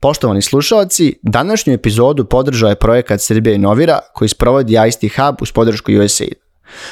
Poštovani slušalci, današnju epizodu podržao je projekat Srbija Inovira koji sprovodi ICT Hub uz podršku USAID.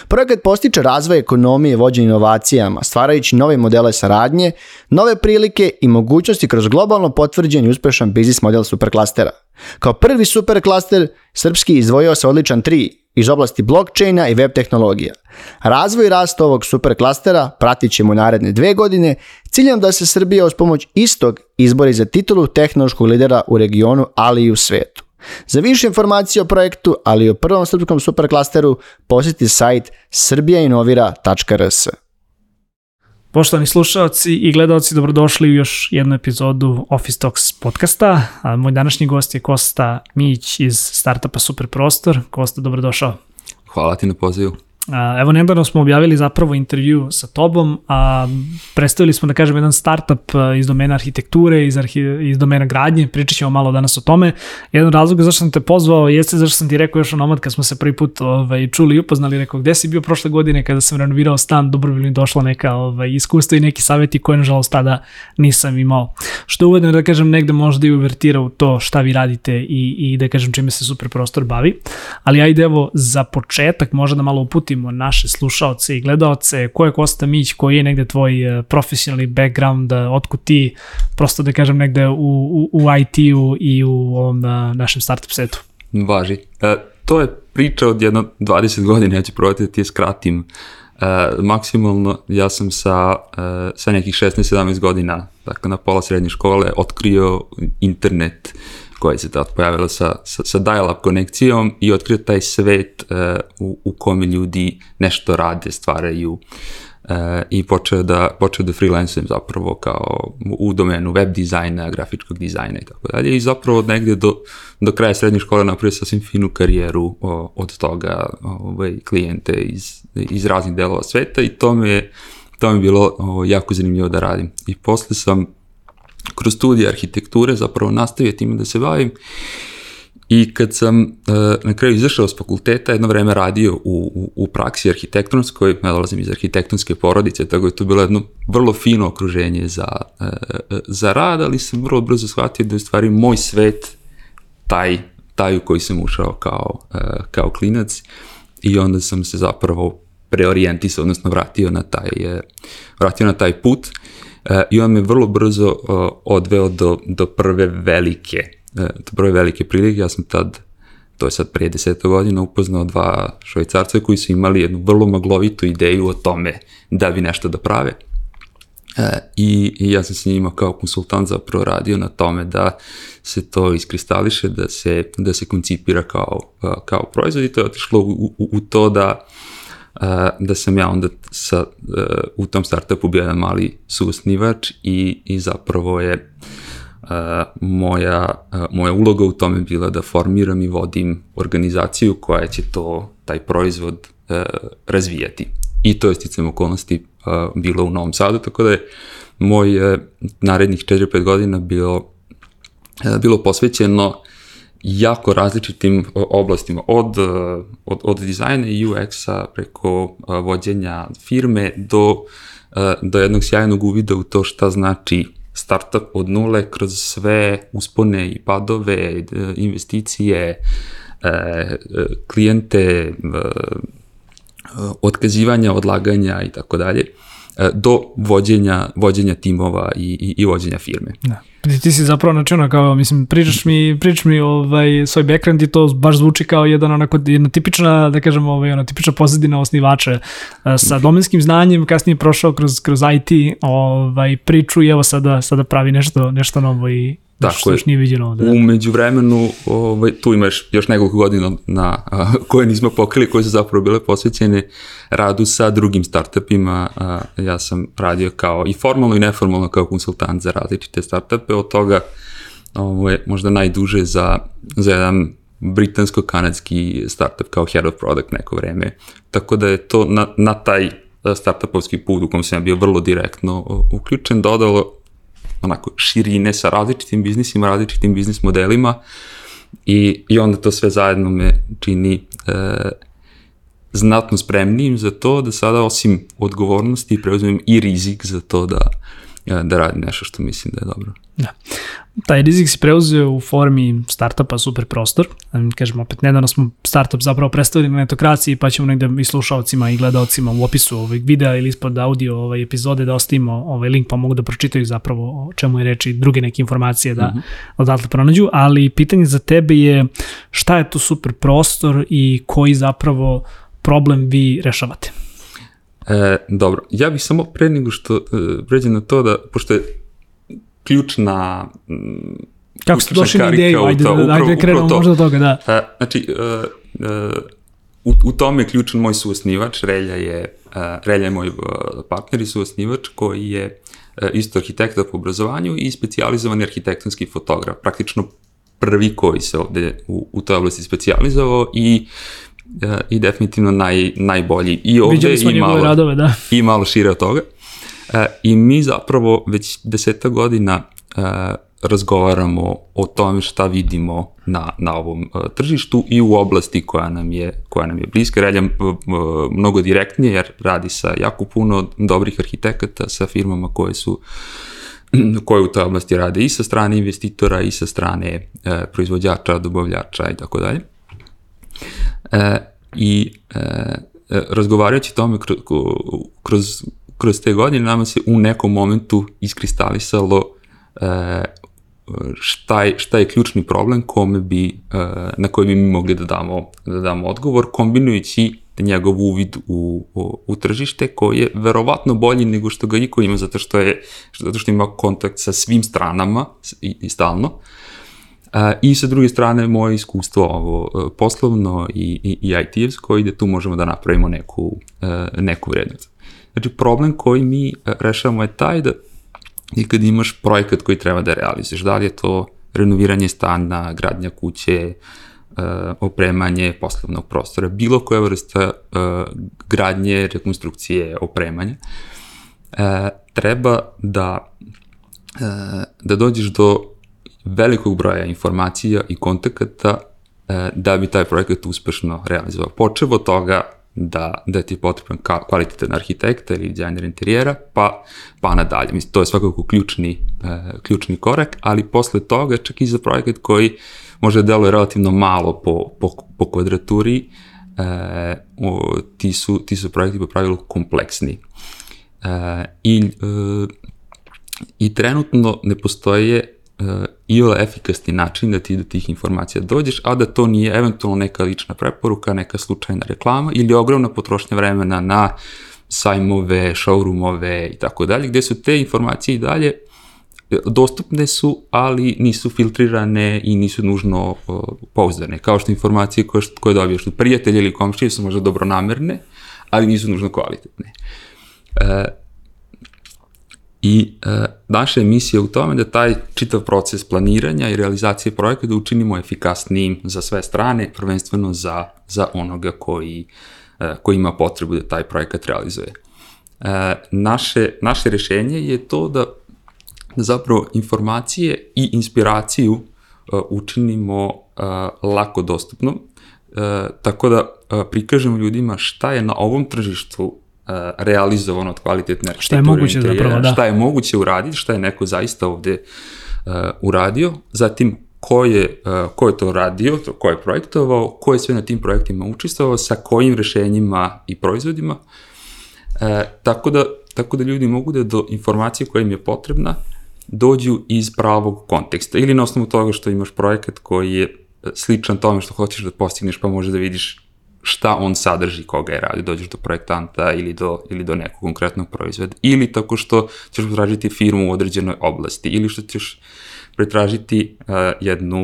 Projekat postiče razvoj ekonomije i vođenje inovacijama, stvarajući nove modele saradnje, nove prilike i mogućnosti kroz globalno potvrđen i uspešan biznis model superklastera. Kao prvi superklaster, Srpski izdvojio se odličan 3 iz oblasti blockchaina i web tehnologija. Razvoj i rast ovog superklastera pratit ćemo naredne dve godine, ciljem da se Srbija uz pomoć istog izbori za titulu tehnološkog lidera u regionu, ali i u svetu. Za više informacije o projektu, ali i o prvom srpskom superklasteru, posjeti sajt srbijainovira.rs. Poštovani slušalci i gledalci, dobrodošli u još jednu epizodu Office Talks podcasta. Moj današnji gost je Kosta Mić iz startupa Superprostor. Kosta, dobrodošao. Hvala ti na pozivu. Evo, nedavno smo objavili zapravo intervju sa tobom, a predstavili smo, da kažem, jedan startup iz domena arhitekture, iz, arhi, iz domena gradnje, pričat ćemo malo danas o tome. Jedan razlog zašto sam te pozvao jeste zašto sam ti rekao još onomad kad smo se prvi put ovaj, čuli i upoznali, rekao gde si bio prošle godine kada sam renovirao stan, dobro bi mi došla neka ovaj, iskustva i neki saveti koje nažalost tada nisam imao. Što uvedno da kažem negde možda i uvertira u to šta vi radite i, i da kažem čime se super prostor bavi. Ali ajde evo za početak možda da malo uputim uputimo naše slušaoce i gledaoce, ko je Kosta Mić, koji je negde tvoj e, profesionalni background, e, otkud ti, prosto da kažem negde u, u, u IT-u i u ovom e, našem startup setu? Važi. E, to je priča od jedno 20 godina, ja ću probati da ti je skratim. E, maksimalno ja sam sa, e, sa nekih 16-17 godina, dakle na pola srednje škole, otkrio internet koja se tad pojavila sa, sa, sa dial-up konekcijom i otkrio taj svet uh, u, u kome ljudi nešto rade, stvaraju uh, i počeo da, počeo da freelancujem zapravo kao u domenu web dizajna, grafičkog dizajna i tako dalje i zapravo negde do, do kraja srednje škole napravio sasvim finu karijeru o, od toga ovaj, klijente iz, iz raznih delova sveta i to me to mi je bilo o, jako zanimljivo da radim. I posle sam kroz studije arhitekture zapravo nastavio time da se bavim I kad sam uh, na kraju izašao s fakulteta, jedno vreme radio u, u, u praksi arhitektonskoj, ja dolazim iz arhitektonske porodice, tako je to bilo jedno vrlo fino okruženje za, uh, za rad, ali sam vrlo brzo shvatio da je u stvari moj svet taj, taj u koji sam ušao kao, uh, kao klinac i onda sam se zapravo preorijentisao, odnosno vratio na taj, vratio na taj put. E, i on me vrlo brzo uh, odveo do, do prve velike, uh, do prve velike prilike. Ja sam tad, to je sad prije deseta godina, upoznao dva švajcarca koji su imali jednu vrlo maglovitu ideju o tome da bi nešto da prave. E, i, I ja sam s njima kao konsultant zapravo radio na tome da se to iskristališe, da se, da se koncipira kao, kao proizvod i to je otišlo u, u, u to da da sam ja onda sa, u tom startupu bio jedan mali susnivač i, i zapravo je moja, moja uloga u tome bila da formiram i vodim organizaciju koja će to, taj proizvod razvijati. I to je sticam okolnosti bilo u Novom Sadu, tako da je moj narednih 4-5 godina bilo, bilo posvećeno jako različitim oblastima, od, od, od dizajna i UX-a preko vođenja firme do, do jednog sjajnog uvida u to šta znači startup od nule kroz sve uspone i padove, investicije, klijente, otkazivanja, odlaganja i tako dalje, do vođenja, vođenja timova i, i, i vođenja firme. Da. Ti, si zapravo znači ono kao, mislim, pričaš mi, pričaš mi ovaj, svoj background i to baš zvuči kao jedan onako, jedna tipična, da kažem, ovaj, ona tipična pozadina osnivača eh, sa domenskim znanjem, kasnije prošao kroz, kroz IT ovaj, priču i evo sada, sada pravi nešto, nešto novo i Tako što još nije viđeno ovde. Umeđu vremenu, ovaj, tu imaš još nekoliko godina na, a, koje nismo pokrili, koje su zapravo bile posvećene radu sa drugim startupima. A, ja sam radio kao i formalno i neformalno kao konsultant za različite startupe, od toga ovaj, možda najduže za, za jedan britansko-kanadski startup kao head of product neko vreme. Tako da je to na, na taj startupovski put u kom sam bio vrlo direktno uključen, dodalo onako širine sa različitim biznisima, različitim biznis modelima i, i onda to sve zajedno me čini e, znatno spremnijim za to da sada osim odgovornosti preuzmem i rizik za to da da radi nešto što mislim da je dobro. Da. Taj rizik si preuzeo u formi startupa Super Prostor. Kažemo, opet nedavno smo startup zapravo predstavili na netokraciji, pa ćemo negde i slušalcima i gledalcima u opisu ovog videa ili ispod audio ovaj, epizode da ostavimo ovaj link pa mogu da pročitaju zapravo o čemu je reči druge neke informacije da mm -hmm. odatle pronađu, ali pitanje za tebe je šta je to Super Prostor i koji zapravo problem vi rešavate? E, dobro, ja bih samo pre nego što e, pređem na to da, pošto je ključna Kako ste došli na ideju? Ajde, to, upravo, ajde krenemo možda do toga, da. E, znači, e, e, u, u tome je ključan moj suosnivač, Relja je, e, Relja je moj e, partner i suosnivač koji je e, isto arhitekta po obrazovanju i specializovani arhitektonski fotograf. Praktično prvi koji se ovde u, u toj oblasti specializovao i uh, i definitivno naj, najbolji i ovde i malo, radove, da. i malo šire od toga. Uh, I mi zapravo već deseta godina uh, razgovaramo o tome šta vidimo na, na ovom uh, tržištu i u oblasti koja nam je, koja nam je bliska. Relja uh, mnogo direktnije jer radi sa jako puno dobrih arhitekata, sa firmama koje su koje u toj oblasti rade i sa strane investitora i sa strane uh, proizvođača, dobavljača i tako dalje. E, I e, e razgovarajući tome kroz, kroz, te godine, nama se u nekom momentu iskristalisalo e, šta je, šta je ključni problem kome bi, e, na koji bi mi mogli da damo, da damo odgovor, kombinujući njegov uvid u, u, u tržište koji je verovatno bolji nego što ga iko ima zato što je zato što ima kontakt sa svim stranama i, i stalno. Uh, I sa druge strane, moje iskustvo ovo, e, poslovno i, i, i IT-evsko, ide tu možemo da napravimo neku, e, neku vrednost. Znači, problem koji mi e, rešavamo je taj da i kad imaš projekat koji treba da realizuješ, da li je to renoviranje stana, gradnja kuće, opremanje poslovnog prostora, bilo koja vrsta gradnje, rekonstrukcije, opremanja, treba da da dođeš do velikog broja informacija i kontakata e, da bi taj projekat uspešno realizovao. Počeo od toga da, da ti je potreban kvalitetan arhitekta ili dizajner interijera, pa, pa nadalje. Mislim, to je svakako ključni, e, ključni korak, ali posle toga čak i za projekat koji može da deluje relativno malo po, po, po kvadraturi, e, o, ti, su, ti su projekti po pravilu kompleksni. E, i, e, I trenutno ne postoje uh, i o efikasni način da ti do tih informacija dođeš, a da to nije eventualno neka lična preporuka, neka slučajna reklama ili ogromna potrošnja vremena na sajmove, showroomove i tako dalje, gde su te informacije i dalje e, dostupne su, ali nisu filtrirane i nisu nužno uh, pouzdane. Kao što informacije koje, koje dobiješ od prijatelja ili komšije su možda dobronamerne, ali nisu nužno kvalitetne. Uh, I e, naša emisija u tome da taj čitav proces planiranja i realizacije projekta da učinimo efikasnijim za sve strane, prvenstveno za, za onoga koji, e, koji ima potrebu da taj projekat realizuje. E, naše, naše rešenje je to da, da zapravo informacije i inspiraciju e, učinimo e, lako dostupnom, e, tako da e, prikažemo ljudima šta je na ovom tržištu realizovano od kvalitetne arhitekture. Šta je moguće zapravo, da. Šta je moguće uraditi, šta je neko zaista ovde uh, uradio, zatim ko je, uh, ko je to radio, to, ko je projektovao, ko je sve na tim projektima učestvovao, sa kojim rešenjima i proizvodima, uh, tako, da, tako da ljudi mogu da do informacije koja im je potrebna dođu iz pravog konteksta ili na osnovu toga što imaš projekat koji je sličan tome što hoćeš da postigneš pa može da vidiš šta on sadrži, koga je radi, dođeš do projektanta ili do, ili do nekog konkretnog proizvoda, ili tako što ćeš potražiti firmu u određenoj oblasti, ili što ćeš pretražiti uh, jednu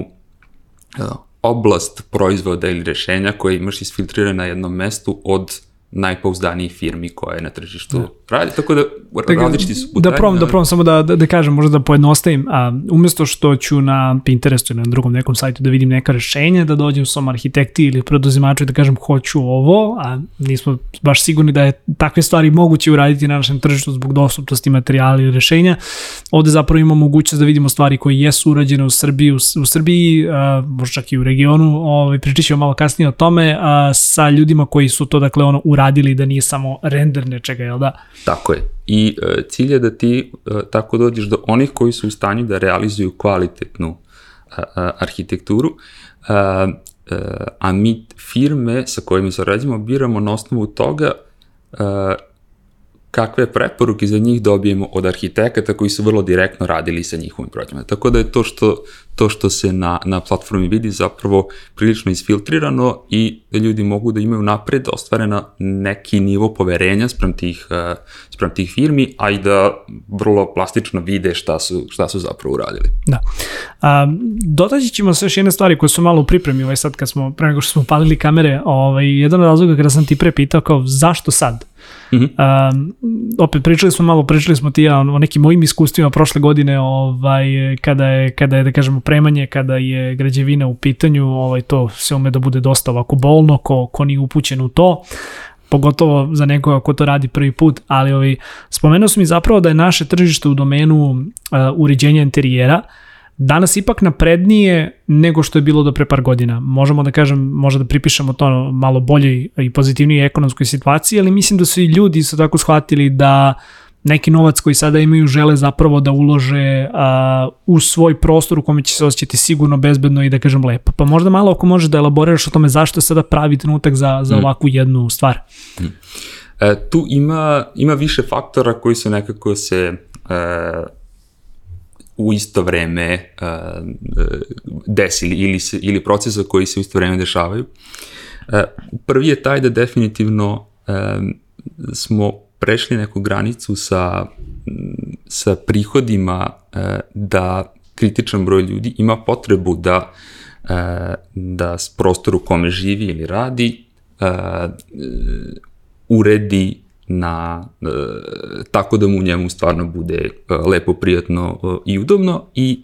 uh, oblast proizvoda ili rešenja koje imaš isfiltrirane na jednom mestu od najpouzdanijih firmi koje na tržištu da. radi, tako da različiti su putanji. Da probam, da probam samo da, da, da kažem, možda da pojednostavim, a, umesto što ću na Pinterestu ili na drugom nekom sajtu da vidim neka rešenja, da dođem svom arhitekti ili preduzimaču i da kažem hoću ovo, a nismo baš sigurni da je takve stvari moguće uraditi na našem tržištu zbog dostupnosti materijala i rešenja, ovde zapravo imamo mogućnost da vidimo stvari koje jesu urađene u Srbiji, u, u Srbiji, a, možda čak i u regionu, ovaj, pričat ćemo malo kasnije o tome, a, sa ljudima koji su to, dakle, ono, uradili da nije samo render nečega, jel da? Tako je. i e, cilj je da ti e, tako dođeš do onih koji su u stanju da realizuju kvalitetnu a, a, arhitekturu, a, a, a mi firme sa kojima sarađujemo biramo na osnovu toga kakve preporuke za njih dobijemo od arhitekata koji su vrlo direktno radili sa njihovim projektima. Tako da je to što, to što se na, na platformi vidi zapravo prilično isfiltrirano i ljudi mogu da imaju napred ostvarena neki nivo poverenja sprem tih, uh, sprem tih firmi, a i da vrlo plastično vide šta su, šta su zapravo uradili. Da. A, dotaći ćemo se još jedne stvari koje su malo u pripremi ovaj sad kad smo, pre nego što smo palili kamere, ovaj, jedan od razloga kada sam ti pre pitao kao zašto sad? Mm -hmm. um, opet pričali smo malo, pričali smo ti ja o nekim mojim iskustvima prošle godine ovaj, kada, je, kada je, da kažemo, premanje, kada je građevina u pitanju, ovaj, to se ume da bude dosta ovako bolno, ko, ko nije upućen u to pogotovo za nekoga ko to radi prvi put, ali ovaj, spomenuo sam mi zapravo da je naše tržište u domenu uh, uređenja interijera uh, danas ipak naprednije nego što je bilo do pre par godina. Možemo da kažem, možda da pripišemo to malo boljoj i pozitivnijoj ekonomskoj situaciji, ali mislim da su i ljudi su tako shvatili da neki novac koji sada imaju žele zapravo da ulože a, u svoj prostor u kome će se osjećati sigurno, bezbedno i da kažem lepo. Pa možda malo ako možeš da elaboriraš o tome zašto je sada pravi trenutak za, za mm. ovakvu jednu stvar. Mm. E, tu ima, ima više faktora koji su nekako se e, u isto vreme uh, desili ili, se, ili procesa koji se u isto vreme dešavaju. Uh, prvi je taj da definitivno uh, smo prešli neku granicu sa, sa prihodima uh, da kritičan broj ljudi ima potrebu da uh, da s prostoru kome živi ili radi uh, uredi na, e, tako da mu u njemu stvarno bude e, lepo, prijatno e, i udobno i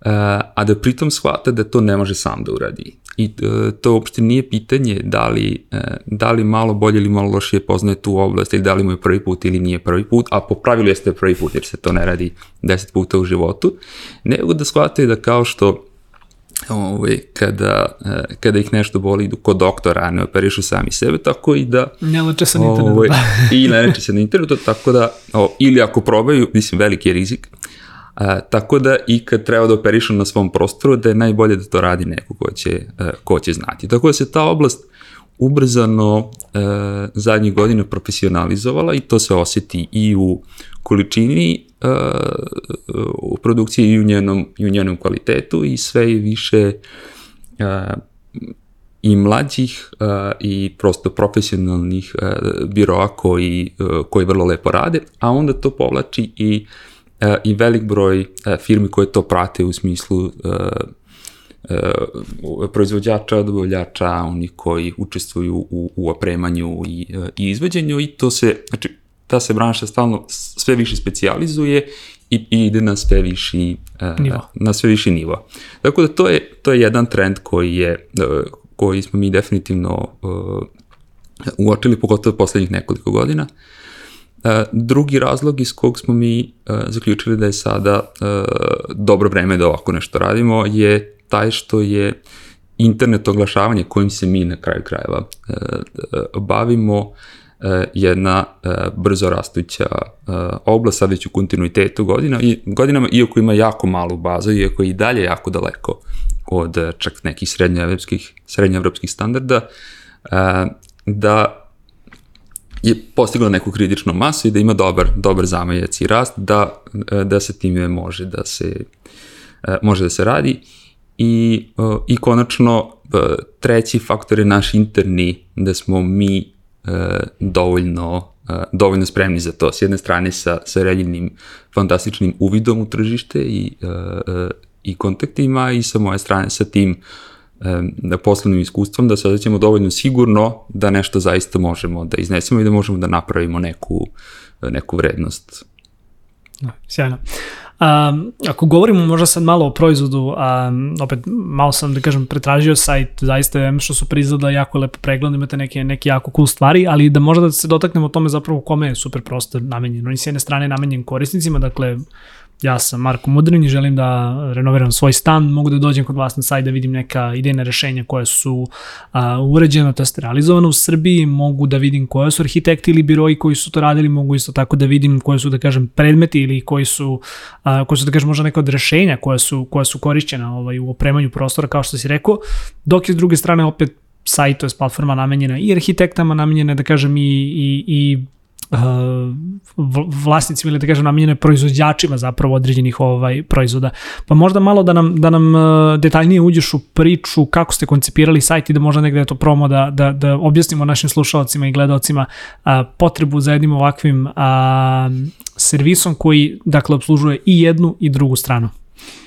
e, a da pritom shvata da to ne može sam da uradi. I e, to uopšte nije pitanje da li, e, da li malo bolje ili malo lošije poznaje tu oblast ili da li mu je prvi put ili nije prvi put, a po pravilu jeste prvi put jer se to ne radi deset puta u životu, nego da shvataju da kao što ovaj, kada, eh, kada ih nešto boli idu kod doktora, ne operišu sami sebe, tako i da... Ne leče se na internetu. Ovaj, I ne leče se na internetu, tako da, o, ili ako probaju, mislim, veliki je rizik, a, tako da i kad treba da operišu na svom prostoru, da je najbolje da to radi neko ko će, a, eh, ko će znati. Tako da se ta oblast ubrzano e, zadnjih godina profesionalizovala i to se oseti i u količini uh, u produkciji i u njenom, i u njenom kvalitetu i sve je više uh, i mlađih uh, i prosto profesionalnih uh, biroa koji, uh, koji vrlo lepo rade, a onda to povlači i, uh, i velik broj uh, firmi koje to prate u smislu uh, proizvođača, dobavljača, oni koji učestvuju u, u opremanju i, uh, i izveđenju i to se, znači ta se branša stalno sve više specializuje i, i ide na sve viši uh, nivo. na sve viši nivo. Tako da to je to je jedan trend koji je koji smo mi definitivno uh, uočili pogotovo poslednjih nekoliko godina. Uh, drugi razlog iz kog smo mi uh, zaključili da je sada uh, dobro vreme da ovako nešto radimo je taj što je internet oglašavanje kojim se mi na kraju krajeva uh, bavimo uh, E, jedna e, brzo rastuća e, oblast, sad već u kontinuitetu godina, i, godinama, iako ima jako malu bazu, iako je i dalje jako daleko od čak nekih srednjoevropskih, srednjoevropskih standarda, da je postigla neku kritičnu masu i da ima dobar, dobar zamajac i rast, da, da se time može da se, može da se radi. I, i konačno, treći faktor je naš interni, da smo mi E, dovoljno, e, dovoljno spremni za to. S jedne strane sa, sa reljenim fantastičnim uvidom u tržište i, e, i kontaktima i sa moje strane sa tim da poslovnim iskustvom da se osjećamo dovoljno sigurno da nešto zaista možemo da iznesemo i da možemo da napravimo neku, neku vrednost. Sjajno. Um, ako govorimo možda sad malo o proizvodu, um, opet malo sam da kažem pretražio sajt, zaista je što su prizada jako lepo pregled, imate neke, neke jako cool stvari, ali da možda da se dotaknemo o tome zapravo kome je super prostor namenjen. On je s jedne strane namenjen korisnicima, dakle ja sam Marko Mudrin i želim da renoviram svoj stan, mogu da dođem kod vas na sajt da vidim neka idejna rešenja koja su a, uređena, to jest realizovana u Srbiji, mogu da vidim koje su arhitekti ili biroji koji su to radili, mogu isto tako da vidim koje su, da kažem, predmeti ili koji su, a, koji su, da kažem, možda neka od rešenja koja su, koja su korišćena ovaj, u opremanju prostora, kao što si rekao, dok je s druge strane opet sajt, to je platforma namenjena i arhitektama, namenjena, da kažem, i, i, i vlasnicima ili da kažem namenjene proizvođačima zapravo određenih ovaj proizvoda. Pa možda malo da nam, da nam uh, detaljnije uđeš u priču kako ste koncipirali sajt i da možda negde to promo da, da, da objasnimo našim slušalcima i gledalcima uh, potrebu za jednim ovakvim uh, servisom koji dakle obslužuje i jednu i drugu stranu.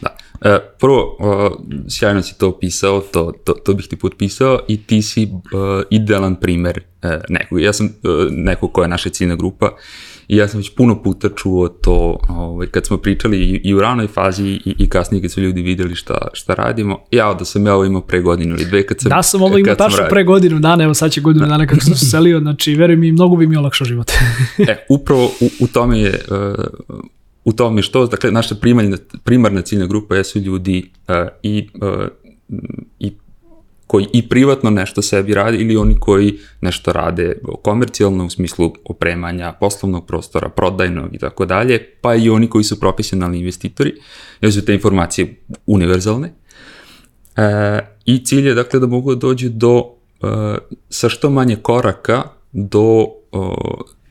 Da. E, prvo, uh, sjajno si to opisao, to, to, to bih ti potpisao i ti si uh, idealan primer uh, nekog. Ja sam neko koja je naša ciljna grupa i ja sam već puno puta čuo to ovaj, kad smo pričali i, i u ranoj fazi i, i kasnije kad su ljudi videli šta, šta radimo. Ja da sam ja ovo imao pre godinu ili dve kad sam... Da sam ovo imao tačno pre godinu dana, evo sad će godinu da. dana kako sam se selio, znači veruj mi, mnogo bi mi olakšao život. e, upravo u, u tome je uh, u tome što, dakle, naša primarna, primarna ciljna grupa jesu ljudi uh, i, uh, i koji i privatno nešto sebi radi ili oni koji nešto rade komercijalno u smislu opremanja poslovnog prostora, prodajnog i tako dalje, pa i oni koji su profesionalni investitori, jer su te informacije univerzalne. E, I cilj je dakle da mogu da dođu do e, sa što manje koraka do,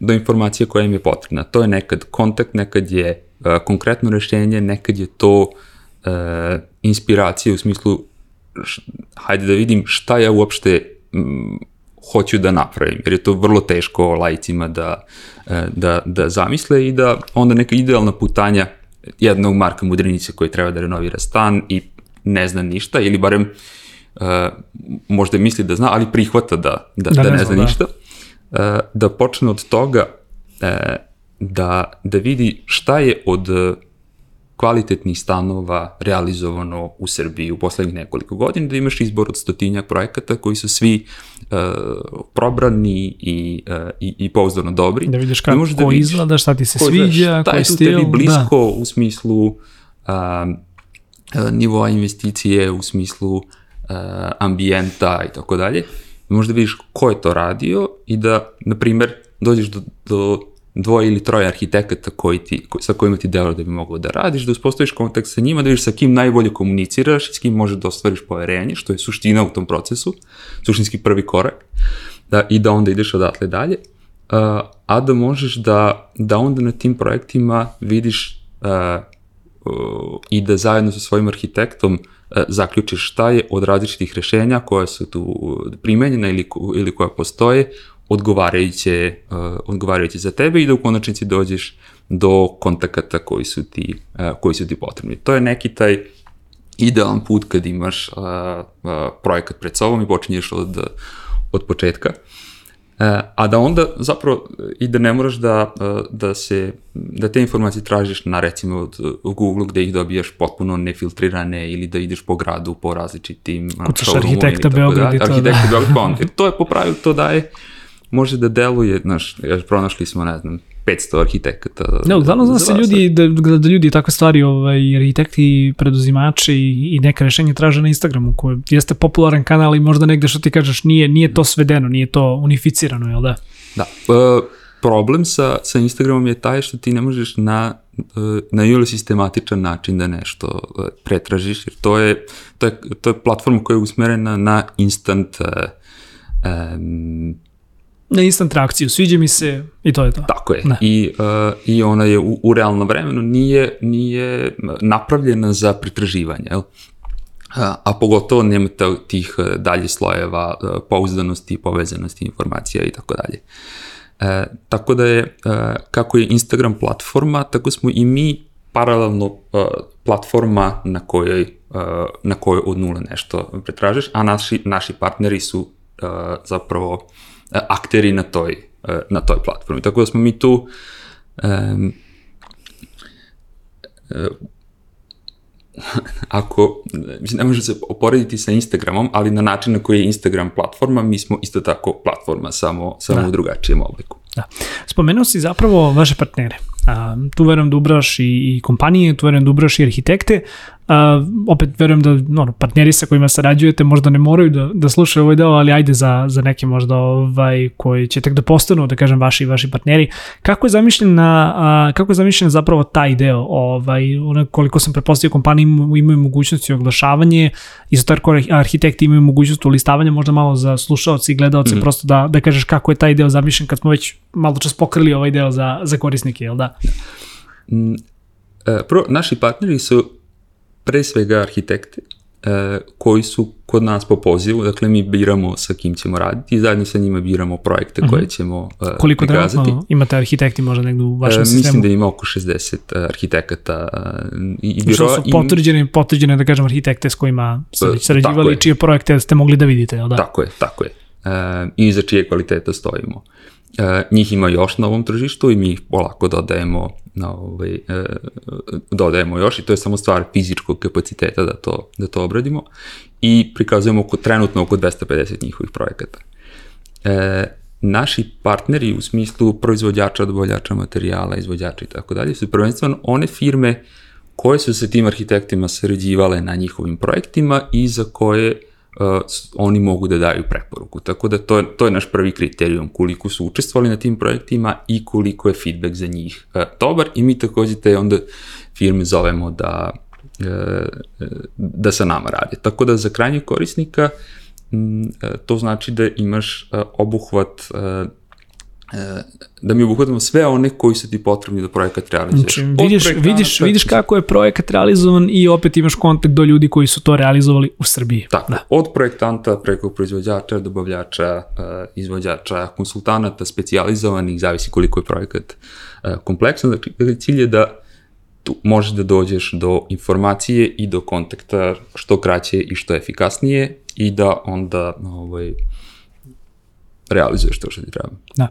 do informacije koja im je potrebna. To je nekad kontakt, nekad je a, konkretno rešenje, nekad je to a, inspiracija u smislu š, hajde da vidim šta ja uopšte m, hoću da napravim, jer je to vrlo teško lajcima da, da, da zamisle i da onda neka idealna putanja jednog Marka Mudrinića koji treba da renovira stan i ne zna ništa, ili barem uh, možda misli da zna, ali prihvata da, da, da, da ne, ne zna da. ništa, uh, da počne od toga uh, da, da vidi šta je od e, kvalitetnih stanova realizovano u Srbiji u poslednjih nekoliko godina, da imaš izbor od stotinjak projekata koji su svi uh, probrani i, uh, i, i pouzdano dobri. Da vidiš kako da ko vidiš, izgleda, šta ti se sviđa, šta je tu tebi blisko da. u smislu uh, nivoa investicije, u smislu uh, ambijenta i tako dalje. Možda vidiš ko je to radio i da, na primer, dođeš do, do dvoje ili troje arhitekata koji ti, koji, sa kojima ti deluje da bi moglo da radiš, da uspostaviš kontakt sa njima, da vidiš sa kim najbolje komuniciraš i s kim možeš da ostvariš poverenje, što je suština u tom procesu, suštinski prvi korak, da, i da onda ideš odatle dalje, uh, a da možeš da, da onda na tim projektima vidiš uh, i da zajedno sa svojim arhitektom uh, zaključiš šta je od različitih rešenja koja su tu primenjena ili, ili koja postoje, odgovarajuće, uh, odgovarajuće za tebe i da u konačnici dođeš do kontakata koji su ti, koji su ti potrebni. To je neki taj idealan put kad imaš projekat pred sobom i počinješ od, od početka. Uh, a da onda zapravo i da ne moraš da, uh, da se, da te informacije tražiš na recimo od, Google gde ih dobijaš potpuno nefiltrirane ili da ideš po gradu po različitim Kucaš arhitekta Beograd i to. Arhitekta da. Beograd, pa on, to je po pravilu, to daje može da deluje, znaš, pronašli smo, ne znam, 500 arhitekata. Ne, uglavnom znam se ljudi, da, da, da ljudi takve stvari, ovaj, arhitekti, preduzimači i, neka rešenja traže na Instagramu, koje jeste popularan kanal i možda negde što ti kažeš nije, nije to svedeno, nije to unificirano, jel da? Da. Uh, problem sa, sa Instagramom je taj što ti ne možeš na e, na ili sistematičan način da nešto e, pretražiš, jer to je, to je, to je platforma koja je usmerena na instant um, na instant reakciju, sviđa mi se i to je to. Tako je. Ne. I, uh, I ona je u, u realnom vremenu nije, nije napravljena za pretraživanje, jel? A, pogotovo nema tih uh, dalje slojeva uh, pouzdanosti, povezanosti informacija i tako dalje. E, tako da je, uh, kako je Instagram platforma, tako smo i mi paralelno uh, platforma na kojoj, uh, na kojoj od nule nešto pretražeš, a naši, naši partneri su uh, zapravo E, akteri na toj, e, na toj platformi. Tako da smo mi tu um, ako, mislim, ne može se oporediti sa Instagramom, ali na način na koji je Instagram platforma, mi smo isto tako platforma, samo, samo da. u drugačijem obliku. Da. Spomenuo si zapravo vaše partnere. Uh, tu verujem da ubraš i, i kompanije, tu verujem da ubraš i arhitekte, Uh, opet verujem da no, partneri sa kojima sarađujete možda ne moraju da, da slušaju ovaj deo, ali ajde za, za neke možda ovaj, koji će tek da postanu, da kažem, vaši vaši partneri. Kako je zamišljena, uh, kako je zamišljen zapravo taj deo? Ovaj, ono, koliko sam prepostavio, kompanije imaju mogućnosti oglašavanje, isto tako arhitekti imaju mogućnost ulistavanja, možda malo za slušalce i gledalce, mm -hmm. prosto da, da kažeš kako je taj deo zamišljen kad smo već malo čas pokrili ovaj deo za, za korisnike, jel da? Mm, e, prvo, naši partneri su pre svega arhitekte e, koji su kod nas po pozivu, dakle mi biramo sa kim ćemo raditi i zajedno sa njima biramo projekte koje mhm. ćemo e, Koliko prikazati. Koliko imate arhitekti možda negde u vašem e, sistemu? Mislim da ima oko 60 e, arhitekata e, i, i biroa. Što su potvrđene, potvrđene, da kažem, arhitekte s kojima ste sarađivali, čije projekte ste mogli da vidite, jel da? Tako je, tako je. E, I za čije kvalitete stojimo. E, njih ima još na ovom tržištu i mi ih polako dodajemo, na ovaj, e, dodajemo još i to je samo stvar fizičkog kapaciteta da to, da to obradimo i prikazujemo oko, trenutno oko 250 njihovih projekata. E, naši partneri u smislu proizvođača, dobavljača materijala, izvođača i tako dalje su prvenstveno one firme koje su se tim arhitektima sređivale na njihovim projektima i za koje uh, oni mogu da daju preporuku. Tako da to je, to je naš prvi kriterijum, koliko su učestvovali na tim projektima i koliko je feedback za njih uh, dobar i mi takođe te onda firme zovemo da, uh, da sa nama radi. Tako da za krajnjeg korisnika m, to znači da imaš obuhvat E, da mi obuhvatimo sve one koji su ti potrebni da projekat realizuješ. Znači, vidiš, vidiš, vidiš kako je projekat realizovan i opet imaš kontakt do ljudi koji su to realizovali u Srbiji. Tako, da. od projektanta preko proizvođača, dobavljača, e, izvođača, konsultanata, specializovanih, zavisi koliko je projekat e, kompleksan. Znači, cilj je da tu možeš da dođeš do informacije i do kontakta što kraće i što efikasnije i da onda ovaj, realizuješ to što ti treba. Da.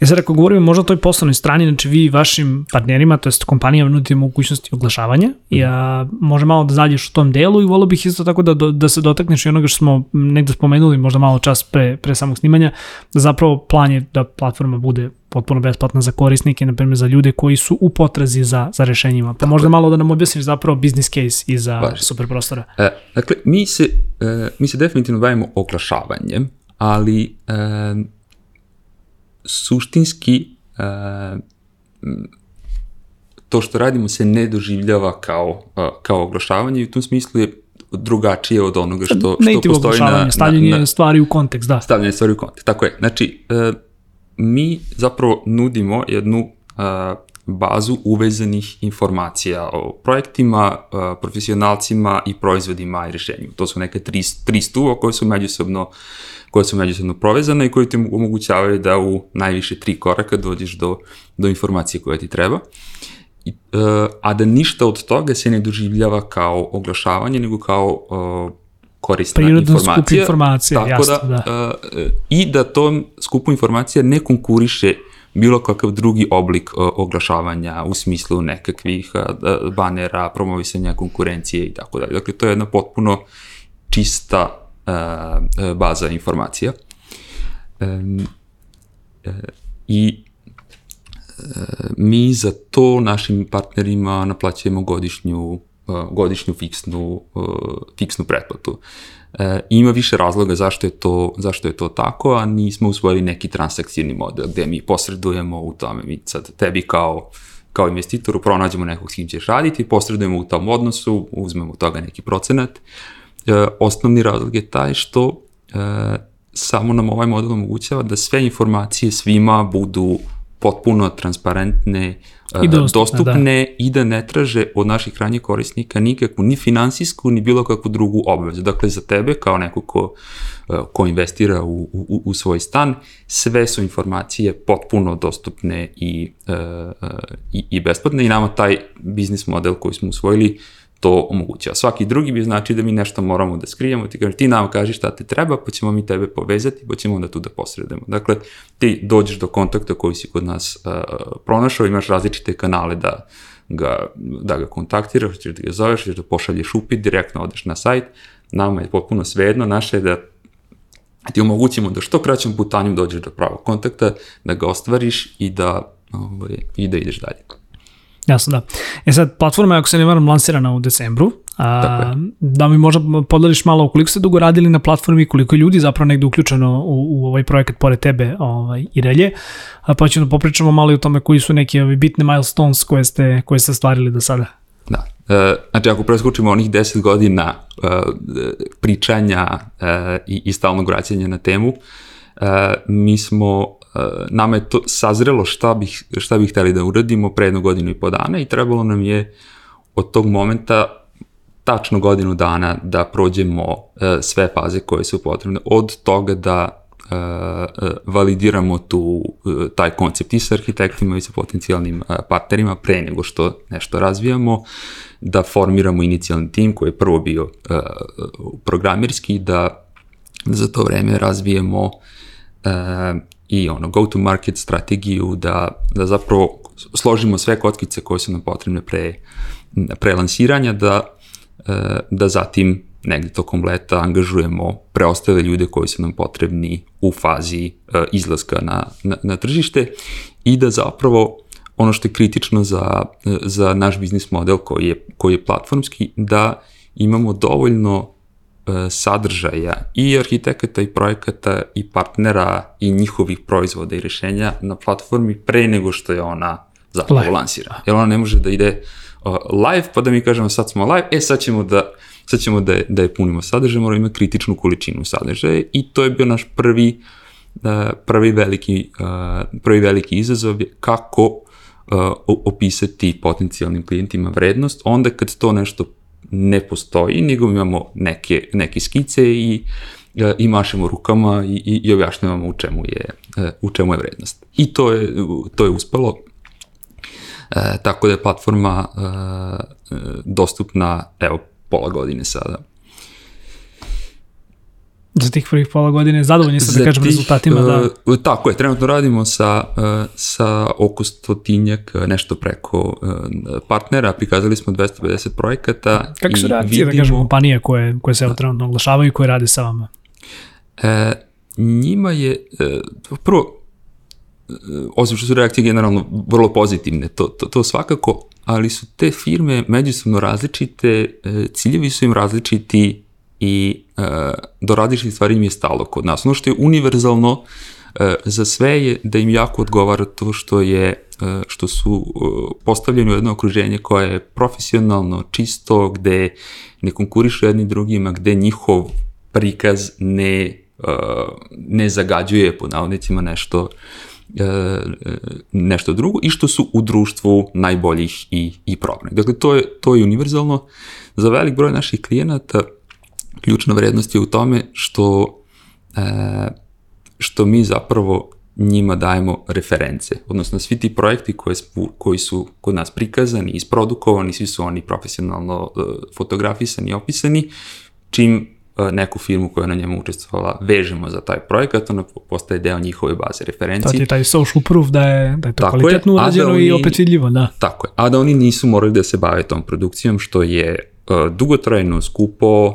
E sad ako govorimo možda o toj poslovnoj strani, znači vi vašim partnerima, to jest kompanijama nudite mogućnosti oglašavanja, mm. ja može malo da zađeš u tom delu i volio bih isto tako da, da se dotakneš i onoga što smo negde spomenuli možda malo čas pre, pre samog snimanja, da zapravo plan je da platforma bude potpuno besplatna za korisnike, na primjer za ljude koji su u potrazi za, za rešenjima. Pa Tako možda je. malo da nam objasniš zapravo business case i za super prostora. E, dakle, mi se, e, mi se definitivno bavimo oglašavanjem, ali e, suštinski e, to što radimo se ne doživljava kao, e, kao oglašavanje i u tom smislu je drugačije od onoga što, što postoji na, na... Stavljanje na, stvari u kontekst, da. Stavljanje stvari u kontekst, tako je. Znači, e, mi zapravo nudimo jednu e, bazu uvezanih informacija o projektima, e, profesionalcima i proizvodima i rešenjima. To su neke tri, tri stuva koje su međusobno koje su međusobno provezane i koje ti omogućavaju da u najviše tri koraka dođeš do, do informacije koja ti treba. I, uh, a da ništa od toga se ne doživljava kao oglašavanje, nego kao uh, korisna Prirodno informacija. skup informacija, tako jasno, da. da. Uh, I da tom skupu informacija ne konkuriše bilo kakav drugi oblik uh, oglašavanja u smislu nekakvih uh, banera, promovisanja konkurencije i tako dalje. Dakle, to je jedna potpuno čista baza informacija. E, I e, mi za to našim partnerima naplaćujemo godišnju godišnju fiksnu, fiksnu pretplatu. E, ima više razloga zašto je, to, zašto je to tako, a nismo usvojili neki transakcijni model gde mi posredujemo u tome. Mi sad tebi kao, kao investitoru pronađemo nekog s kim ćeš raditi, posredujemo u tom odnosu, uzmemo od toga neki procenat, uh, e, osnovni razlog je taj što e, samo nam ovaj model omogućava da sve informacije svima budu potpuno transparentne, I dostupne, dostupne da. i da ne traže od naših krajnjih korisnika nikakvu ni finansijsku ni bilo kakvu drugu obavezu. Dakle, za tebe kao neko ko, e, ko investira u, u, u svoj stan, sve su informacije potpuno dostupne i, e, e, i, i besplatne i nama taj biznis model koji smo usvojili uh, to omogućava. Svaki drugi bi znači da mi nešto moramo da skrijemo, ti kažeš ti nam kaži šta te treba, pa ćemo mi tebe povezati, pa ćemo onda tu da posredujemo. Dakle, ti dođeš do kontakta koji si kod nas uh, pronašao, imaš različite kanale da ga, da ga kontaktiraš, ćeš da ga zoveš, ćeš da pošalješ upit, direktno odeš na sajt, nama je potpuno svejedno, naše je da ti omogućimo da što kraćom putanjem dođeš do pravog kontakta, da ga ostvariš i da, ovaj, i da ideš dalje. Jasno, da. E sad, platforma je, ako se ne varam, lansirana u decembru. A, da mi možda podeliš malo koliko ste dugo radili na platformi, koliko ljudi zapravo negde uključeno u, u ovaj projekat pored tebe ovaj, i relje, a pa ćemo da popričamo malo i o tome koji su neki ovi bitne milestones koje ste, koje ste stvarili do sada. Da. E, znači, ako preskočimo onih 10 godina e, pričanja e, i, i stalnog vraćanja na temu, e, mi smo e, nama je to sazrelo šta bih, šta bih hteli da uradimo pre jednu godinu i po dana i trebalo nam je od tog momenta tačno godinu dana da prođemo uh, sve faze koje su potrebne. Od toga da validiramo tu, taj koncept i sa arhitektima i sa potencijalnim partnerima pre nego što nešto razvijamo, da formiramo inicijalni tim koji je prvo bio programerski, da za to vreme razvijemo uh, i ono go to market strategiju, da, da zapravo složimo sve kockice koje su nam potrebne pre, pre lansiranja, da E, da zatim negde tokom leta angažujemo preostale ljude koji su nam potrebni u fazi e, izlaska na, na, na tržište i da zapravo ono što je kritično za, za naš biznis model koji je, koji je platformski, da imamo dovoljno e, sadržaja i arhitekata i projekata i partnera i njihovih proizvoda i rešenja na platformi pre nego što je ona zapravo lansira. Jer ona ne može da ide live, pa da mi kažemo sad smo live, e sad ćemo da, sad ćemo da, je, da je punimo sadržaj, moramo imati kritičnu količinu sadržaja i to je bio naš prvi, uh, prvi, veliki, uh, prvi veliki izazov je kako uh, opisati potencijalnim klijentima vrednost, onda kad to nešto ne postoji, nego imamo neke, neke skice i i mašemo rukama i, i, i objašnjavamo u čemu je, u čemu je vrednost. I to je, to je uspelo. E, tako da je platforma e, e, dostupna, evo, pola godine sada. Za tih prvih pola godine zadovoljni ste, da kažem, tih, rezultatima? Da... Uh, tako je, trenutno radimo sa, uh, sa oko stotinjak, nešto preko uh, partnera, prikazali smo 250 projekata. Kako su reakcije, vidimo... da kažem, kompanije koje, koje se evo trenutno oglašavaju i koje rade sa vama? Uh, njima je, uh, prvo, osim što su reakcije generalno vrlo pozitivne, to, to, to svakako, ali su te firme međusobno različite, e, ciljevi su im različiti i e, do različitih stvari im je stalo kod nas. Ono što je univerzalno e, za sve je da im jako odgovara to što je što su postavljeni u jedno okruženje koje je profesionalno, čisto, gde ne konkurišu jedni drugima, gde njihov prikaz ne, ne zagađuje po navodnicima nešto E, e, nešto drugo i što su u društvu najboljih i, i probranih. Dakle, to je, to je univerzalno. Za velik broj naših klijenata ključna vrednost je u tome što, e, što mi zapravo njima dajemo reference, odnosno svi ti projekti koje, koji su kod nas prikazani, isprodukovani, svi su oni profesionalno fotografisani i opisani, čim E, neku firmu koja je na njemu učestvovala vežemo za taj projekat, ono postaje deo njihove baze referenci. To je taj social proof da je, da je to tako kvalitetno da urađeno da oni, i opet vidljivo, da. Tako je, a da oni nisu morali da se bave tom produkcijom, što je uh, dugotrajno, skupo,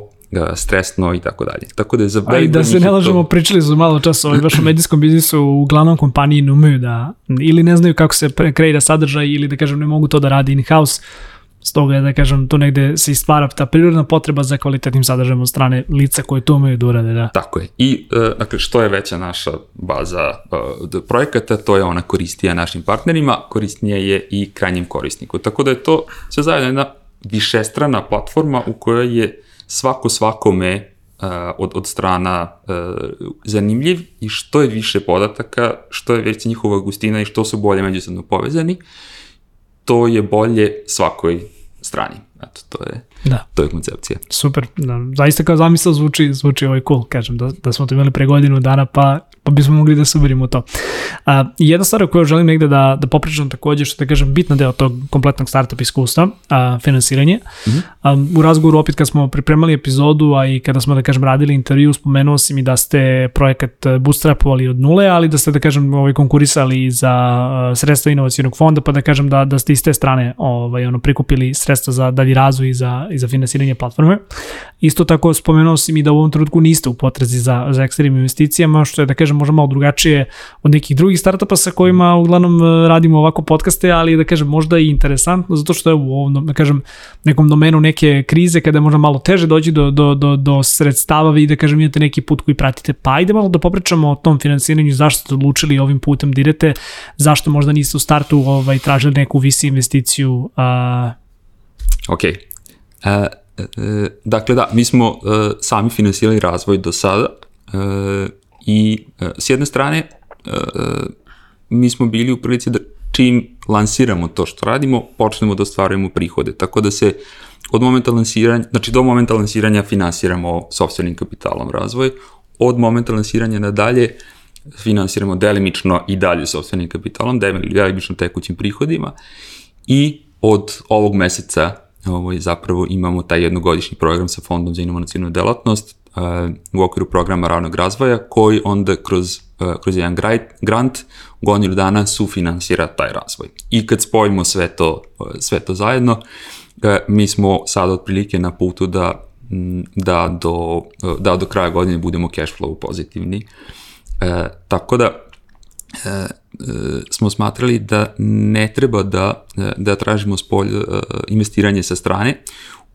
stresno i tako dalje. Tako da je za A i da se ne lažemo, to... pričali su malo časa ovaj baš o medijskom biznisu, uglavnom kompaniji ne umeju da, ili ne znaju kako se kreira sadržaj, ili da kažem ne mogu to da radi in-house, Stoga je, da kažem, tu negde se istvara ta prirodna potreba za kvalitetnim sadržajem od strane lica koje to umeju da urade, da. Tako je. I, uh, dakle, što je veća naša baza uh, projekata, to je ona koristija našim partnerima, korisnija je i krajnjem korisniku. Tako da je to sve zajedno jedna višestrana platforma u kojoj je svako svakome uh, od, od strana uh, zanimljiv i što je više podataka, što je veća njihova gustina i što su bolje međusobno povezani, to je bolje svakoj strani. Eto, to je, da. to je koncepcija. Super, da, zaista kao zamisla zvuči, zvuči ovaj cool, kažem, da, da smo to imali pre godinu dana, pa pa bismo mogli da se uverimo u to. A, jedna stvar koju želim negde da, da popričam takođe, što da kažem bitna deo tog kompletnog startup iskustva, a, finansiranje. Mm -hmm. a, u razgovoru opet kad smo pripremali epizodu, a i kada smo da kažem radili intervju, spomenuo si mi da ste projekat bootstrapovali od nule, ali da ste da kažem ovaj, konkurisali za sredstva inovacijnog fonda, pa da kažem da, da ste iz te strane ovaj, ono, prikupili sredstva za dalji razvoj i za, i za finansiranje platforme. Isto tako spomenuo si mi da u ovom trenutku niste u potrazi za, za eksternim investicijama, što je da kažem kažem, možda malo drugačije od nekih drugih startupa sa kojima uglavnom e, radimo ovako podcaste, ali da kažem, možda i interesantno, zato što je u ovom, da kažem, nekom domenu neke krize, kada je možda malo teže doći do, do, do, do sredstava, vi da kažem, imate neki put koji pratite. Pa ajde malo da popričamo o tom finansiranju, zašto ste odlučili ovim putem da idete, zašto možda niste u startu ovaj, tražili neku visi investiciju. A... Ok. Uh, uh, dakle, da, mi smo uh, sami finansirali razvoj do sada uh, i uh, s jedne strane uh, mi smo bili u prilici da čim lansiramo to što radimo, počnemo da ostvarujemo prihode. Tako da se od momenta lansiranja, znači do momenta lansiranja finansiramo sobstvenim kapitalom razvoj, od momenta lansiranja nadalje finansiramo delimično i dalje sobstvenim kapitalom, delimično tekućim prihodima i od ovog meseca ovaj, zapravo imamo taj jednogodišnji program sa Fondom za inovacijnu delatnost u okviru programa ravnog razvoja koji onda kroz, uh, kroz jedan grant u godinu dana sufinansira taj razvoj. I kad spojimo sve to, uh, sve to zajedno, uh, mi smo sada otprilike na putu da da do, da do kraja godine budemo cash flow pozitivni. E, tako da e, e, smo smatrali da ne treba da, da tražimo spolj investiranje sa strane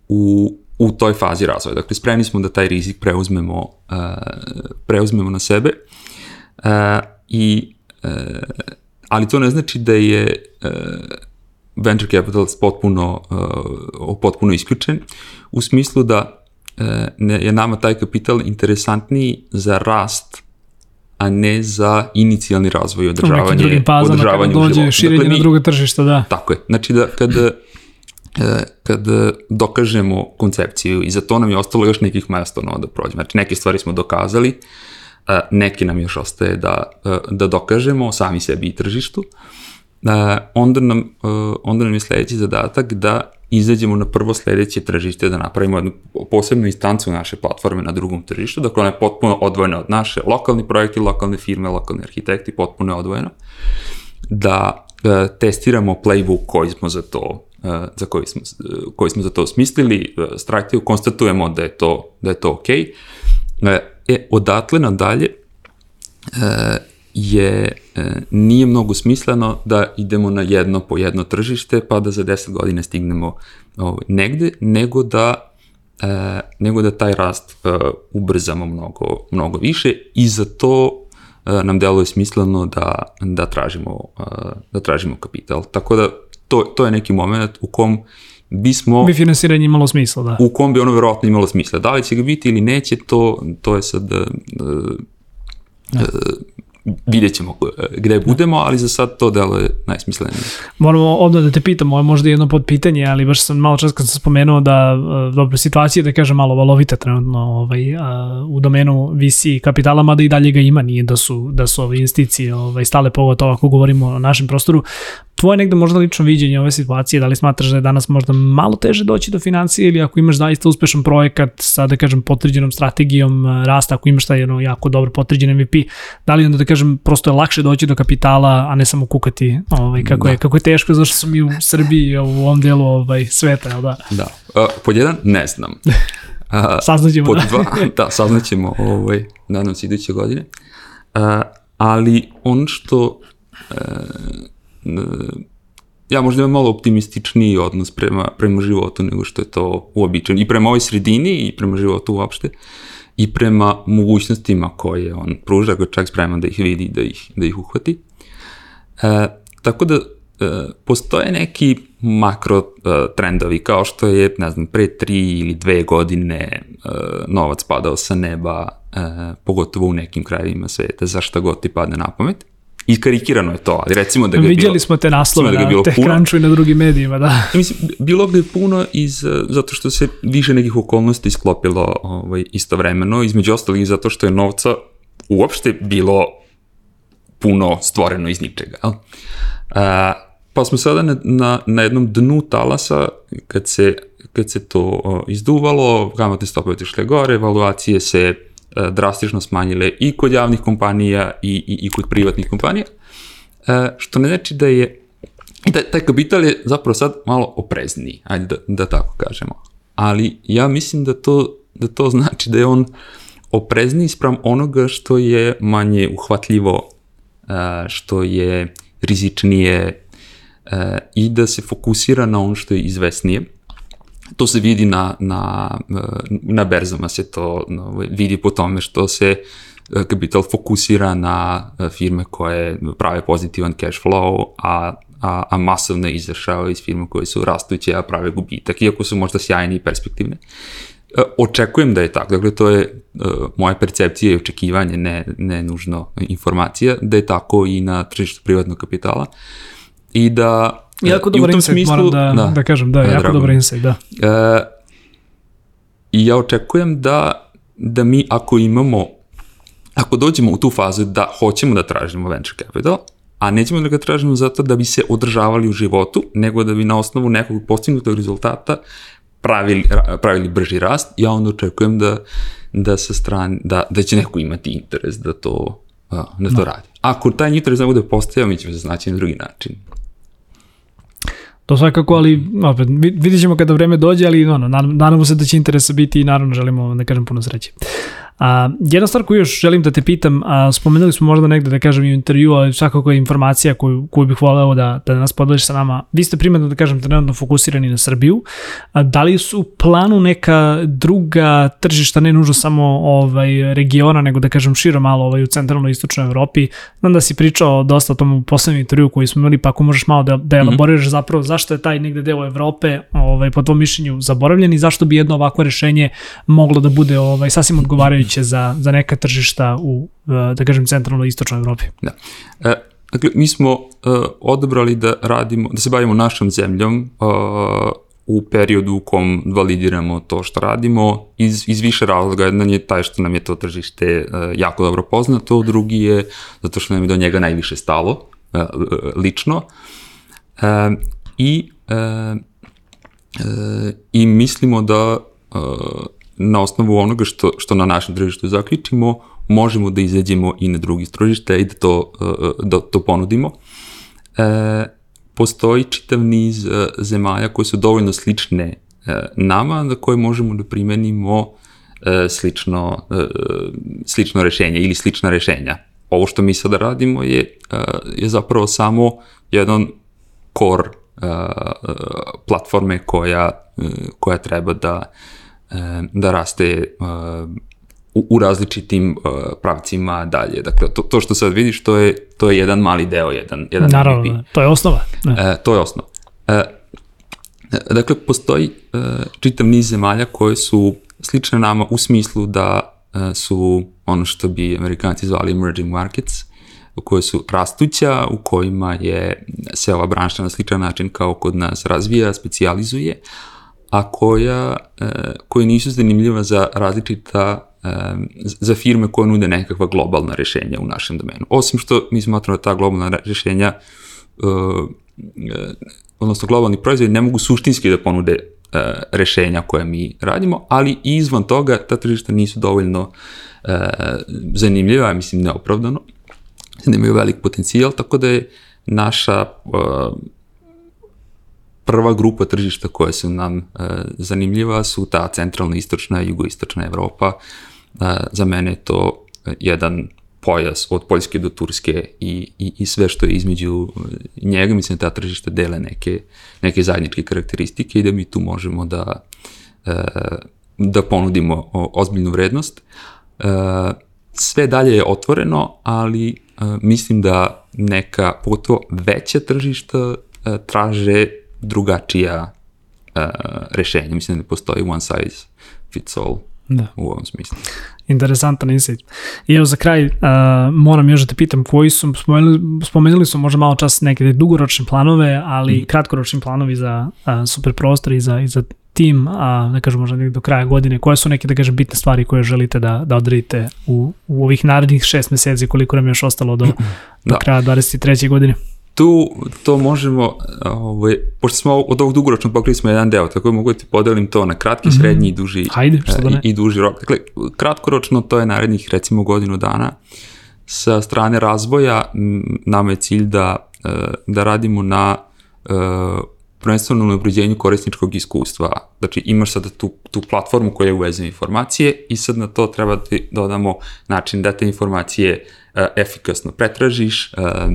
u, u toj fazi razvoja. Dakle, spremni smo da taj rizik preuzmemo, preuzmemo na sebe i ali to ne znači da je venture capital potpuno, potpuno isključen u smislu da je nama taj kapital interesantniji za rast a ne za inicijalni razvoj i održavanje, održavanje kada dođe širenje dakle, mi, na druga tržišta, da. Tako je. Znači da kada, e, kada dokažemo koncepciju i za to nam je ostalo još nekih milestone da prođemo. Znači neke stvari smo dokazali, e, neke nam još ostaje da, e, da dokažemo sami sebi i tržištu, onda nam, onda nam je sledeći zadatak da izađemo na prvo sledeće tržište, da napravimo jednu posebnu instancu naše platforme na drugom tržištu, dakle ona je potpuno odvojena od naše, lokalni projekti, lokalne firme, lokalni arhitekti, potpuno je odvojeno, da e, testiramo playbook koji smo za to e, za koji smo, koji smo za to smislili, e, strategiju, konstatujemo da je to, da je to ok. E, e odatle nadalje e, je e, nije mnogo smisleno da idemo na jedno po jedno tržište pa da za 10 godina stignemo ovaj, negde, nego da e, nego da taj rast e, ubrzamo mnogo, mnogo više i za to e, nam deluje smisleno da, da, tražimo, e, da tražimo kapital. Tako da to, to je neki moment u kom bismo... Bi finansiranje imalo smisla, da. U kom bi ono verovatno imalo smisla. Da li će ga biti ili neće, to, to je sad... Da. E, vidjet ćemo e, gde budemo, ali za sad to delo je najsmislenije. Moramo ovdje da te pitamo, ovo je možda jedno pod pitanje, ali baš sam malo čas kad sam spomenuo da, dobro, situacija da kažem malo valovita trenutno ovaj, u domenu VC kapitala, mada i dalje ga ima, nije da su, da su ove investicije ovaj, stale pogotovo ako govorimo o našem prostoru, tvoje negde možda lično viđenje ove situacije, da li smatraš da je danas možda malo teže doći do financije ili ako imaš zaista uspešan projekat sa, da kažem, potvrđenom strategijom e, rasta, ako imaš taj jedno jako dobro potvrđen MVP, da li onda, da kažem, prosto je lakše doći do kapitala, a ne samo kukati ovaj, kako, da. je, kako je teško, zašto su mi u Srbiji u ovom delu ovaj, sveta, jel da? Da. Uh, pod jedan, ne znam. Uh, saznaćemo. Pod da. dva, da, saznaćemo ovaj, nadam se iduće godine. Uh, ali on što uh, ja možda imam malo optimističniji odnos prema, prema životu nego što je to uobičajeno. I prema ovoj sredini i prema životu uopšte. I prema mogućnostima koje on pruža, ako je čak spreman da ih vidi, da ih, da ih uhvati. E, tako da e, postoje neki makro e, trendovi kao što je, ne znam, pre tri ili dve godine e, novac padao sa neba, e, pogotovo u nekim krajevima sveta, zašto god ti padne na pamet iskarikirano je to, ali recimo da ga Vidjeli bilo, smo te naslove da na TechCrunchu i na drugim medijima, da. Ja mislim, bilo ga je puno iz, zato što se više nekih okolnosti sklopilo ovaj, istovremeno, između ostalih zato što je novca uopšte bilo puno stvoreno iz ničega. Jel? A, pa smo sada na, na, na jednom dnu talasa, kad se, kad se to o, izduvalo, kamatne stope otišle gore, evaluacije se drastično smanjile i kod javnih kompanija i, i, i kod privatnih kompanija, e, što ne znači da je da taj kapital je zapravo sad malo oprezniji, ajde da, da tako kažemo. Ali ja mislim da to, da to znači da je on oprezniji sprem onoga što je manje uhvatljivo, uh, što je rizičnije i da se fokusira na ono što je izvesnije. To se vidi na, na, na berzama, se to vidi po tome što se kapital fokusira na firme koje prave pozitivan cash flow, a a, a masovno izašao iz firma koje su rastuće, a prave gubitak, iako su možda sjajne i perspektivne. Očekujem da je tako, dakle to je moja percepcija i očekivanje, ne, ne nužno informacija, da je tako i na tržištu privatnog kapitala i da Jako dobar insight, smislu, moram da, da, da kažem, da, jako dobar insight, da. Uh, I ja očekujem da, da mi ako imamo, ako dođemo u tu fazu da hoćemo da tražimo venture capital, a nećemo da ga tražimo zato da bi se održavali u životu, nego da bi na osnovu nekog postignutog rezultata pravili, pravili brži rast, ja onda očekujem da, da sa strane, da, da će neko imati interes da to, da to no. radi. Ako taj interes ne bude postojao, mi ćemo se znaći na drugi način. To svakako, ali opet, vidit ćemo kada vreme dođe, ali ono, nadamo se da će interesa biti i naravno želimo da kažem puno sreće. A, jedna stvar koju još želim da te pitam, a, spomenuli smo možda negde da kažem i u intervju, ali svakako je informacija koju, koju bih voleo da, da nas podeliš sa nama. Vi ste primetno da kažem trenutno fokusirani na Srbiju. A, da li su u planu neka druga tržišta, ne nužno samo ovaj, regiona, nego da kažem širo malo ovaj, u centralnoj istočnoj Evropi? Znam da si pričao dosta o tom u poslednjem intervju koji smo imali, pa ako možeš malo da, da mhm. elaboriraš mm -hmm. zapravo zašto je taj negde deo Evrope ovaj, po tvojom mišljenju zaboravljen i zašto bi jedno ovako rešenje moglo da bude ovaj, sasvim odgovarajuće moguće za, za neka tržišta u, e, da kažem, centralnoj istočnoj Evropi. Da. E, dakle, mi smo uh, odabrali da radimo, da se bavimo našom zemljom uh, u periodu u kom validiramo to što radimo iz, iz više razloga. Jedan je taj što nam je to tržište uh, jako dobro poznato, drugi je zato što nam je do njega najviše stalo, uh, lično. I i mislimo da na osnovu onoga što, što na našem tržištu zaključimo, možemo da izađemo i na drugi tržište i da to, e, da to ponudimo. E, postoji čitav niz e, zemalja koje su dovoljno slične e, nama, na koje možemo da primenimo slično, slično rešenje ili slična rešenja. Ovo što mi sada radimo je, je zapravo samo jedan core platforme koja, koja treba da da raste u, u različitim uh, pravcima dalje. Dakle, to, to što sad vidiš, to je, to je jedan mali deo, jedan, jedan Naravno, MVP. to je osnova. Ne. E, to je osnova. E, dakle, postoji e, čitav niz zemalja koje su slične nama u smislu da e, su ono što bi amerikanci zvali emerging markets, u koje su rastuća, u kojima je se ova branša na sličan način kao kod nas razvija, specializuje, a koja, e, koje nisu zanimljiva za različita e, za firme koje nude nekakva globalna rešenja u našem domenu. Osim što mi smatramo da ta globalna rešenja e, odnosno globalni proizvodi ne mogu suštinski da ponude rešenja koje mi radimo, ali i izvan toga ta tržišta nisu dovoljno zanimljiva, mislim neopravdano, nemaju velik potencijal, tako da je naša prva grupa tržišta koja su nam e, zanimljiva su ta centralna, istočna i jugoistočna Evropa. E, za mene je to jedan pojas od Poljske do Turske i, i, i sve što je između njega, mislim da ta tržišta dele neke, neke zajedničke karakteristike i da mi tu možemo da, e, da ponudimo ozbiljnu vrednost. E, sve dalje je otvoreno, ali e, mislim da neka, pogotovo veća tržišta, e, traže drugačija uh, rešenja. Mislim da ne postoji one size fits all da. u ovom smislu. Interesantan insight. I evo za kraj uh, moram još da te pitam koji su, spomenuli, spomenuli su možda malo čas neke dugoročne planove, ali mm. kratkoročni planovi za uh, super prostor i za, i za tim, a da kažem možda do kraja godine, koje su neke da kažem bitne stvari koje želite da, da odredite u, u ovih narednih šest meseci koliko nam je još ostalo do, do da. kraja 23. godine? Tu to možemo, ovaj, pošto smo od ovog dugoročnog pokrili smo jedan deo, tako da mogu da ti podelim to na kratki, mm -hmm. srednji i duži, Hajde, što da ne? i, i duži rok. Dakle, kratkoročno to je narednih recimo godinu dana. Sa strane razvoja nama je cilj da, e, da radimo na e, prvenstveno na unapređenju korisničkog iskustva. Znači imaš sada tu, tu platformu koja je uvezuje informacije i sad na to treba da dodamo način da te informacije uh, efikasno pretražiš, uh, uh,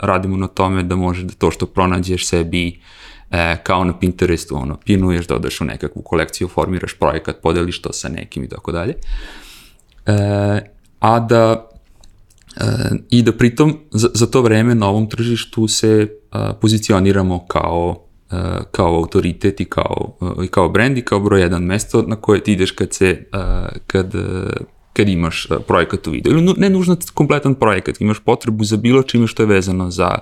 radimo na tome da može da to što pronađeš sebi e, kao na Pinterestu, ono, pinuješ, dodaš u nekakvu kolekciju, formiraš projekat, podeliš to sa nekim i tako dalje. A da e, i da pritom za, za to vreme na ovom tržištu se a, pozicioniramo kao kao autoritet i kao, i kao brand i kao broj jedan mesto na koje ti ideš kad se, kad, kad imaš projekat u videu. Ili ne nužno kompletan projekat, imaš potrebu za bilo čime što je vezano za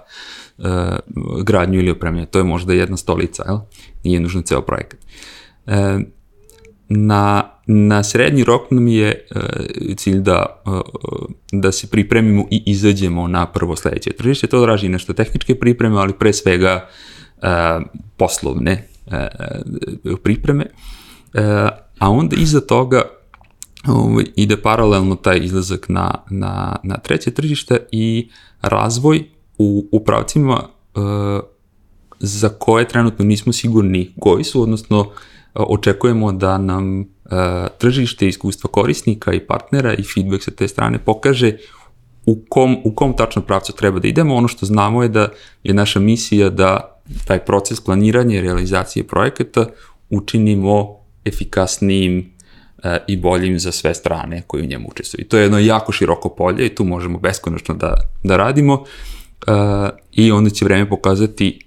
gradnju ili opremljanje. To je možda jedna stolica, jel? Nije nužno ceo projekat. Na, na srednji rok nam je cilj da, da se pripremimo i izađemo na prvo sledeće tržište. To draži nešto tehničke pripreme, ali pre svega poslovne uh, pripreme. Uh, a onda iza toga ovaj, ide paralelno taj izlazak na, na, na treće tržište i razvoj u, u pravcima uh, za koje trenutno nismo sigurni koji su, odnosno očekujemo da nam uh, tržište iskustva korisnika i partnera i feedback sa te strane pokaže u kom, u kom tačno pravcu treba da idemo. Ono što znamo je da je naša misija da taj proces planiranja i realizacije projekata učinimo efikasnijim i boljim za sve strane koji u njemu učestvuju. To je jedno jako široko polje i tu možemo beskonačno da, da radimo uh, i onda će vreme pokazati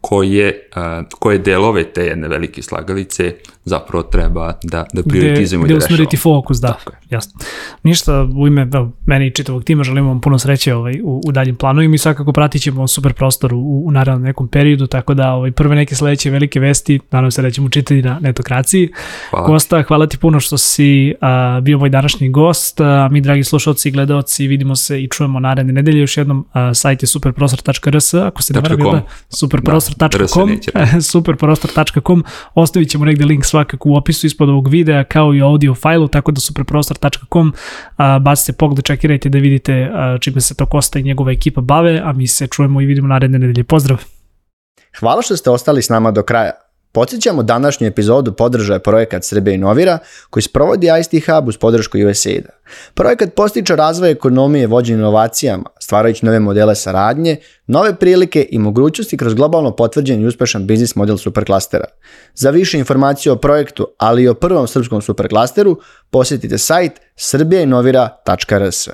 koje, uh, koje delove te jedne velike slagalice zapravo treba da, da prioritizujemo gde, i da rešavamo. Gde fokus, da, Tako je. jasno. Ništa, u ime da, meni i čitavog tima želimo vam puno sreće ovaj, u, u daljim planovima i svakako pratit ćemo super prostor u, u naravno nekom periodu, tako da ovaj, prve neke sledeće velike vesti, nadam se da ćemo čitati na netokraciji. Hvala Kosta, hvala ti puno što si a, bio moj današnji gost, a, mi dragi slušalci i gledalci vidimo se i čujemo naredne nedelje, još jednom a, sajt je superprostor.rs, ako se ne varam, da, superprostor.com, da, superprostor.com, ostavit ćemo negde link svakako u opisu ispod ovog videa kao i audio fajlu, tako da superprostor.com bacite pogled, čekirajte da vidite čime se to Kosta i njegova ekipa bave, a mi se čujemo i vidimo naredne nedelje. Pozdrav! Hvala što ste ostali s nama do kraja. Podsjećamo današnju epizodu podržaje projekat Srbija inovira koji sprovodi ICT Hub uz podršku USAID-a. Projekat postiče razvoj ekonomije vođenje inovacijama, stvarajući nove modele saradnje, nove prilike i mogućnosti kroz globalno potvrđen i uspešan biznis model superklastera. Za više informacije o projektu, ali i o prvom srpskom superklasteru, posjetite sajt srbijainovira.rs.